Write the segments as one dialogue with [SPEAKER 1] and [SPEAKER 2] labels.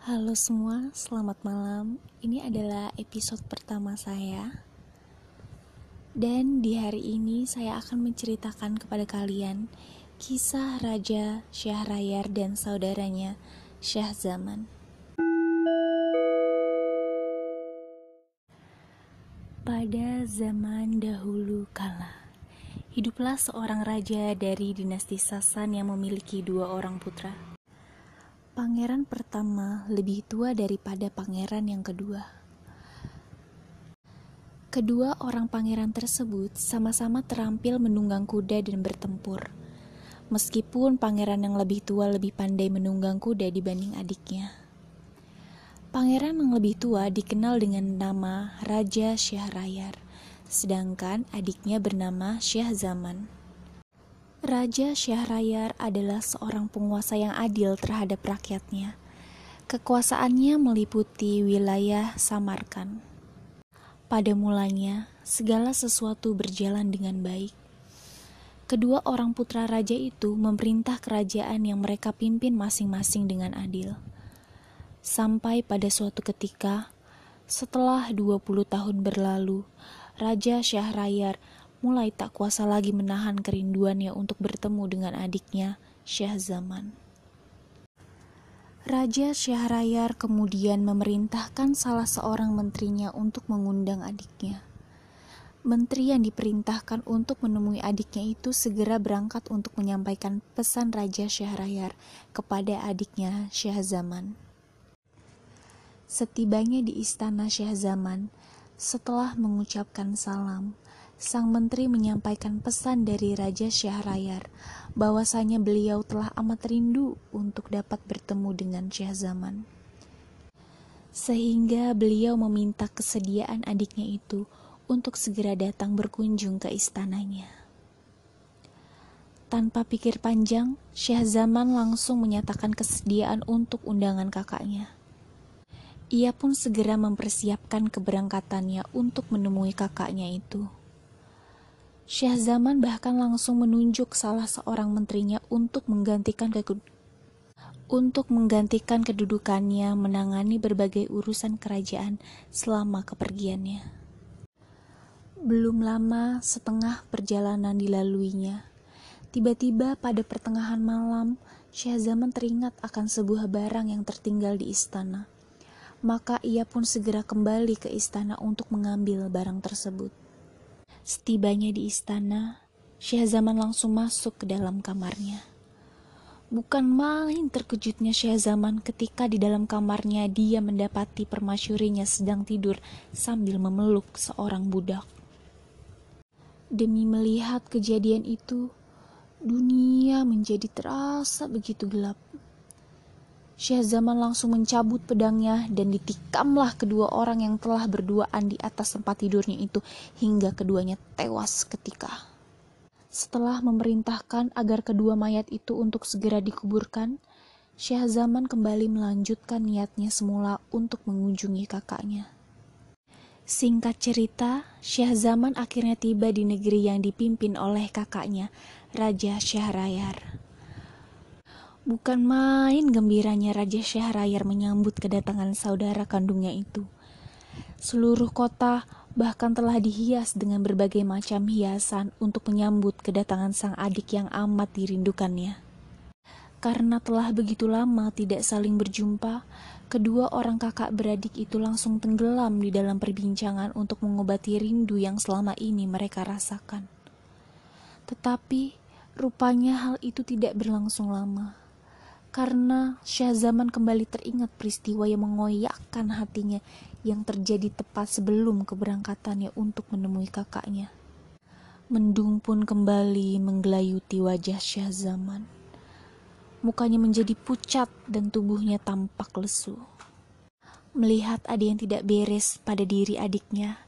[SPEAKER 1] Halo semua, selamat malam. Ini adalah episode pertama saya. Dan di hari ini saya akan menceritakan kepada kalian kisah Raja Syahrayar dan saudaranya Syah Zaman. Pada zaman dahulu kala, hiduplah seorang raja dari dinasti Sasan yang memiliki dua orang putra. Pangeran pertama lebih tua daripada pangeran yang kedua. Kedua orang pangeran tersebut sama-sama terampil menunggang kuda dan bertempur. Meskipun pangeran yang lebih tua lebih pandai menunggang kuda dibanding adiknya. Pangeran yang lebih tua dikenal dengan nama Raja Syahrayar, sedangkan adiknya bernama Syah Zaman. Raja Syahrayar adalah seorang penguasa yang adil terhadap rakyatnya. Kekuasaannya meliputi wilayah Samarkan. Pada mulanya, segala sesuatu berjalan dengan baik. Kedua orang putra raja itu memerintah kerajaan yang mereka pimpin masing-masing dengan adil. Sampai pada suatu ketika, setelah 20 tahun berlalu, Raja Syahrayar mulai tak kuasa lagi menahan kerinduannya untuk bertemu dengan adiknya, Syah Zaman. Raja Syahrayar kemudian memerintahkan salah seorang menterinya untuk mengundang adiknya. Menteri yang diperintahkan untuk menemui adiknya itu segera berangkat untuk menyampaikan pesan Raja Syahrayar kepada adiknya Syah Zaman. Setibanya di istana Syah Zaman, setelah mengucapkan salam, sang menteri menyampaikan pesan dari Raja Syahrayar bahwasanya beliau telah amat rindu untuk dapat bertemu dengan Syah Zaman. Sehingga beliau meminta kesediaan adiknya itu untuk segera datang berkunjung ke istananya. Tanpa pikir panjang, Syah Zaman langsung menyatakan kesediaan untuk undangan kakaknya. Ia pun segera mempersiapkan keberangkatannya untuk menemui kakaknya itu. Syah Zaman bahkan langsung menunjuk salah seorang menterinya untuk menggantikan untuk menggantikan kedudukannya menangani berbagai urusan kerajaan selama kepergiannya. Belum lama setengah perjalanan dilaluinya. Tiba-tiba pada pertengahan malam, Syah Zaman teringat akan sebuah barang yang tertinggal di istana maka ia pun segera kembali ke istana untuk mengambil barang tersebut. Setibanya di istana, Syah Zaman langsung masuk ke dalam kamarnya. Bukan main terkejutnya Syah Zaman ketika di dalam kamarnya dia mendapati permasyurinya sedang tidur sambil memeluk seorang budak. Demi melihat kejadian itu, dunia menjadi terasa begitu gelap. Syah Zaman langsung mencabut pedangnya dan ditikamlah kedua orang yang telah berduaan di atas tempat tidurnya itu hingga keduanya tewas ketika. Setelah memerintahkan agar kedua mayat itu untuk segera dikuburkan, Syah Zaman kembali melanjutkan niatnya semula untuk mengunjungi kakaknya. Singkat cerita, Syah Zaman akhirnya tiba di negeri yang dipimpin oleh kakaknya, Raja Syahrayar. Bukan main gembiranya Raja Syahrayar menyambut kedatangan saudara kandungnya itu. Seluruh kota bahkan telah dihias dengan berbagai macam hiasan untuk menyambut kedatangan sang adik yang amat dirindukannya. Karena telah begitu lama tidak saling berjumpa, kedua orang kakak beradik itu langsung tenggelam di dalam perbincangan untuk mengobati rindu yang selama ini mereka rasakan. Tetapi rupanya hal itu tidak berlangsung lama karena Syah Zaman kembali teringat peristiwa yang mengoyakkan hatinya yang terjadi tepat sebelum keberangkatannya untuk menemui kakaknya. Mendung pun kembali menggelayuti wajah Syah Zaman. Mukanya menjadi pucat dan tubuhnya tampak lesu. Melihat ada yang tidak beres pada diri adiknya,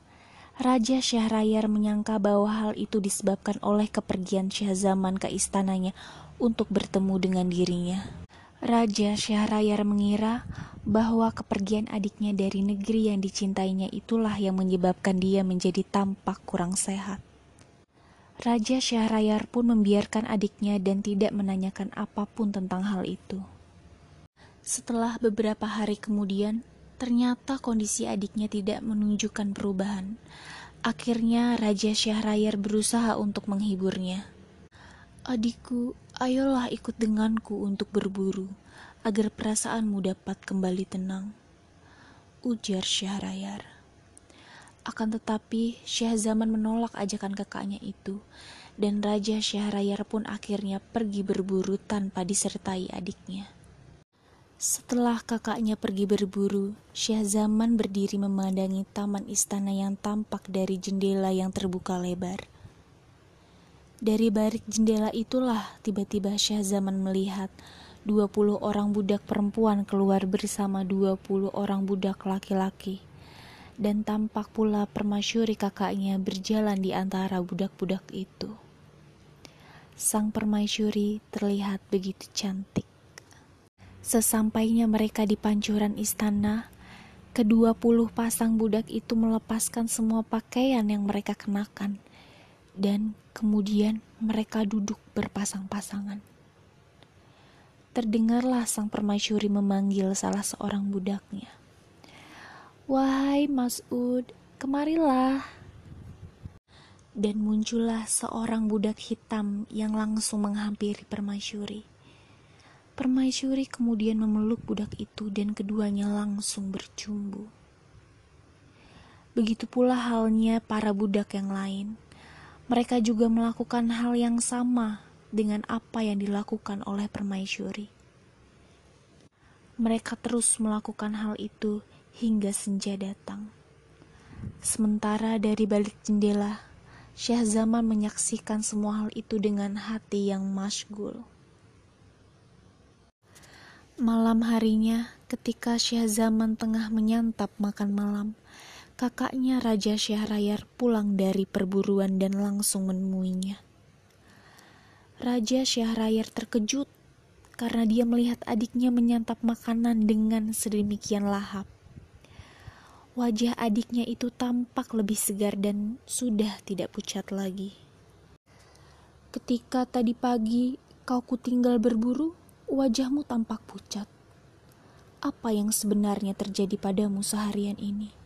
[SPEAKER 1] Raja Syahrayar menyangka bahwa hal itu disebabkan oleh kepergian Syah Zaman ke istananya untuk bertemu dengan dirinya. Raja Syahrayar mengira bahwa kepergian adiknya dari negeri yang dicintainya itulah yang menyebabkan dia menjadi tampak kurang sehat. Raja Syahrayar pun membiarkan adiknya dan tidak menanyakan apa pun tentang hal itu. Setelah beberapa hari kemudian, ternyata kondisi adiknya tidak menunjukkan perubahan. Akhirnya Raja Syahrayar berusaha untuk menghiburnya. Adikku, ayolah ikut denganku untuk berburu, agar perasaanmu dapat kembali tenang. Ujar Syahrayar. Akan tetapi, Syah Zaman menolak ajakan kakaknya itu, dan Raja Syahrayar pun akhirnya pergi berburu tanpa disertai adiknya. Setelah kakaknya pergi berburu, Syah Zaman berdiri memandangi taman istana yang tampak dari jendela yang terbuka lebar. Dari balik jendela itulah tiba-tiba Syah Zaman melihat 20 orang budak perempuan keluar bersama 20 orang budak laki-laki. Dan tampak pula permasyuri kakaknya berjalan di antara budak-budak itu. Sang permaisuri terlihat begitu cantik. Sesampainya mereka di pancuran istana, kedua puluh pasang budak itu melepaskan semua pakaian yang mereka kenakan dan kemudian mereka duduk berpasang-pasangan. Terdengarlah sang permaisuri memanggil salah seorang budaknya. Wahai Mas'ud, kemarilah. Dan muncullah seorang budak hitam yang langsung menghampiri permaisuri. Permaisuri kemudian memeluk budak itu dan keduanya langsung bercumbu. Begitu pula halnya para budak yang lain mereka juga melakukan hal yang sama dengan apa yang dilakukan oleh permaisuri. Mereka terus melakukan hal itu hingga senja datang. Sementara dari balik jendela, Syah Zaman menyaksikan semua hal itu dengan hati yang masygul. Malam harinya, ketika Syah Zaman tengah menyantap makan malam, kakaknya Raja Syahrayar pulang dari perburuan dan langsung menemuinya. Raja Syahrayar terkejut karena dia melihat adiknya menyantap makanan dengan sedemikian lahap. Wajah adiknya itu tampak lebih segar dan sudah tidak pucat lagi. Ketika tadi pagi kau kutinggal berburu, wajahmu tampak pucat. Apa yang sebenarnya terjadi padamu seharian ini?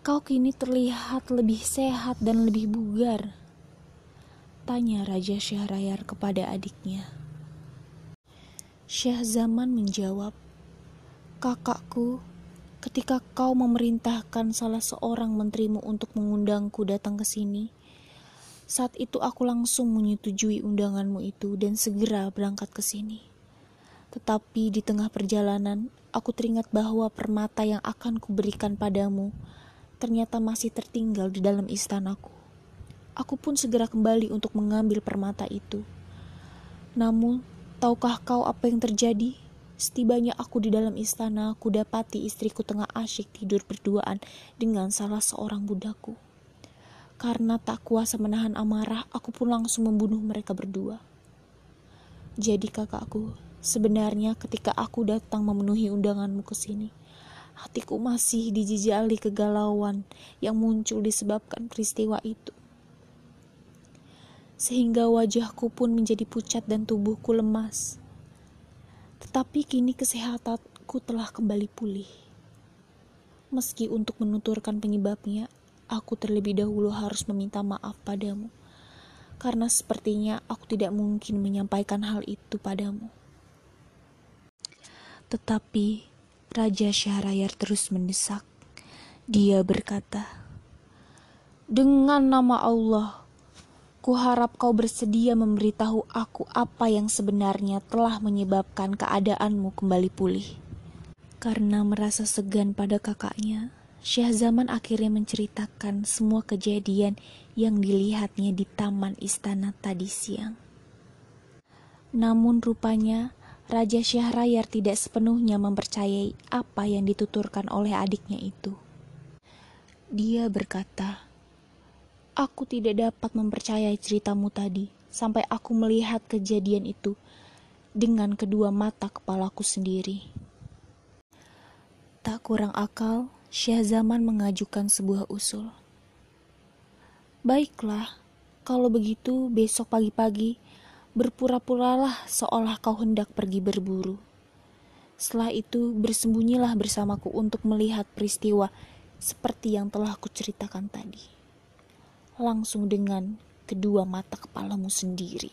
[SPEAKER 1] Kau kini terlihat lebih sehat dan lebih bugar. Tanya Raja Syahrayar kepada adiknya. Syah Zaman menjawab, Kakakku, ketika kau memerintahkan salah seorang menterimu untuk mengundangku datang ke sini, saat itu aku langsung menyetujui undanganmu itu dan segera berangkat ke sini. Tetapi di tengah perjalanan, aku teringat bahwa permata yang akan kuberikan padamu ternyata masih tertinggal di dalam istanaku. Aku pun segera kembali untuk mengambil permata itu. Namun, tahukah kau apa yang terjadi? Setibanya aku di dalam istana, aku dapati istriku tengah asyik tidur berduaan dengan salah seorang budakku. Karena tak kuasa menahan amarah, aku pun langsung membunuh mereka berdua. Jadi kakakku, sebenarnya ketika aku datang memenuhi undanganmu ke sini, hatiku masih dijejali kegalauan yang muncul disebabkan peristiwa itu. Sehingga wajahku pun menjadi pucat dan tubuhku lemas. Tetapi kini kesehatanku telah kembali pulih. Meski untuk menuturkan penyebabnya, aku terlebih dahulu harus meminta maaf padamu. Karena sepertinya aku tidak mungkin menyampaikan hal itu padamu. Tetapi Raja Syahrayar terus mendesak. Dia berkata, Dengan nama Allah, kuharap kau bersedia memberitahu aku apa yang sebenarnya telah menyebabkan keadaanmu kembali pulih. Karena merasa segan pada kakaknya, Syah Zaman akhirnya menceritakan semua kejadian yang dilihatnya di taman istana tadi siang. Namun rupanya Raja Syahrayar tidak sepenuhnya mempercayai apa yang dituturkan oleh adiknya itu. Dia berkata, Aku tidak dapat mempercayai ceritamu tadi sampai aku melihat kejadian itu dengan kedua mata kepalaku sendiri. Tak kurang akal, Syah Zaman mengajukan sebuah usul. Baiklah, kalau begitu besok pagi-pagi Berpura-puralah seolah kau hendak pergi berburu. Setelah itu bersembunyilah bersamaku untuk melihat peristiwa seperti yang telah kuceritakan tadi. Langsung dengan kedua mata kepalamu sendiri.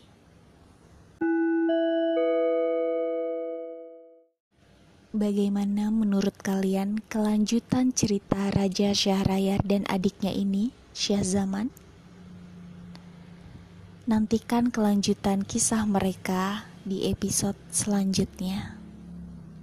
[SPEAKER 1] Bagaimana menurut kalian kelanjutan cerita Raja Syahrayar dan adiknya ini, Syahzaman? Nantikan kelanjutan kisah mereka di episode selanjutnya.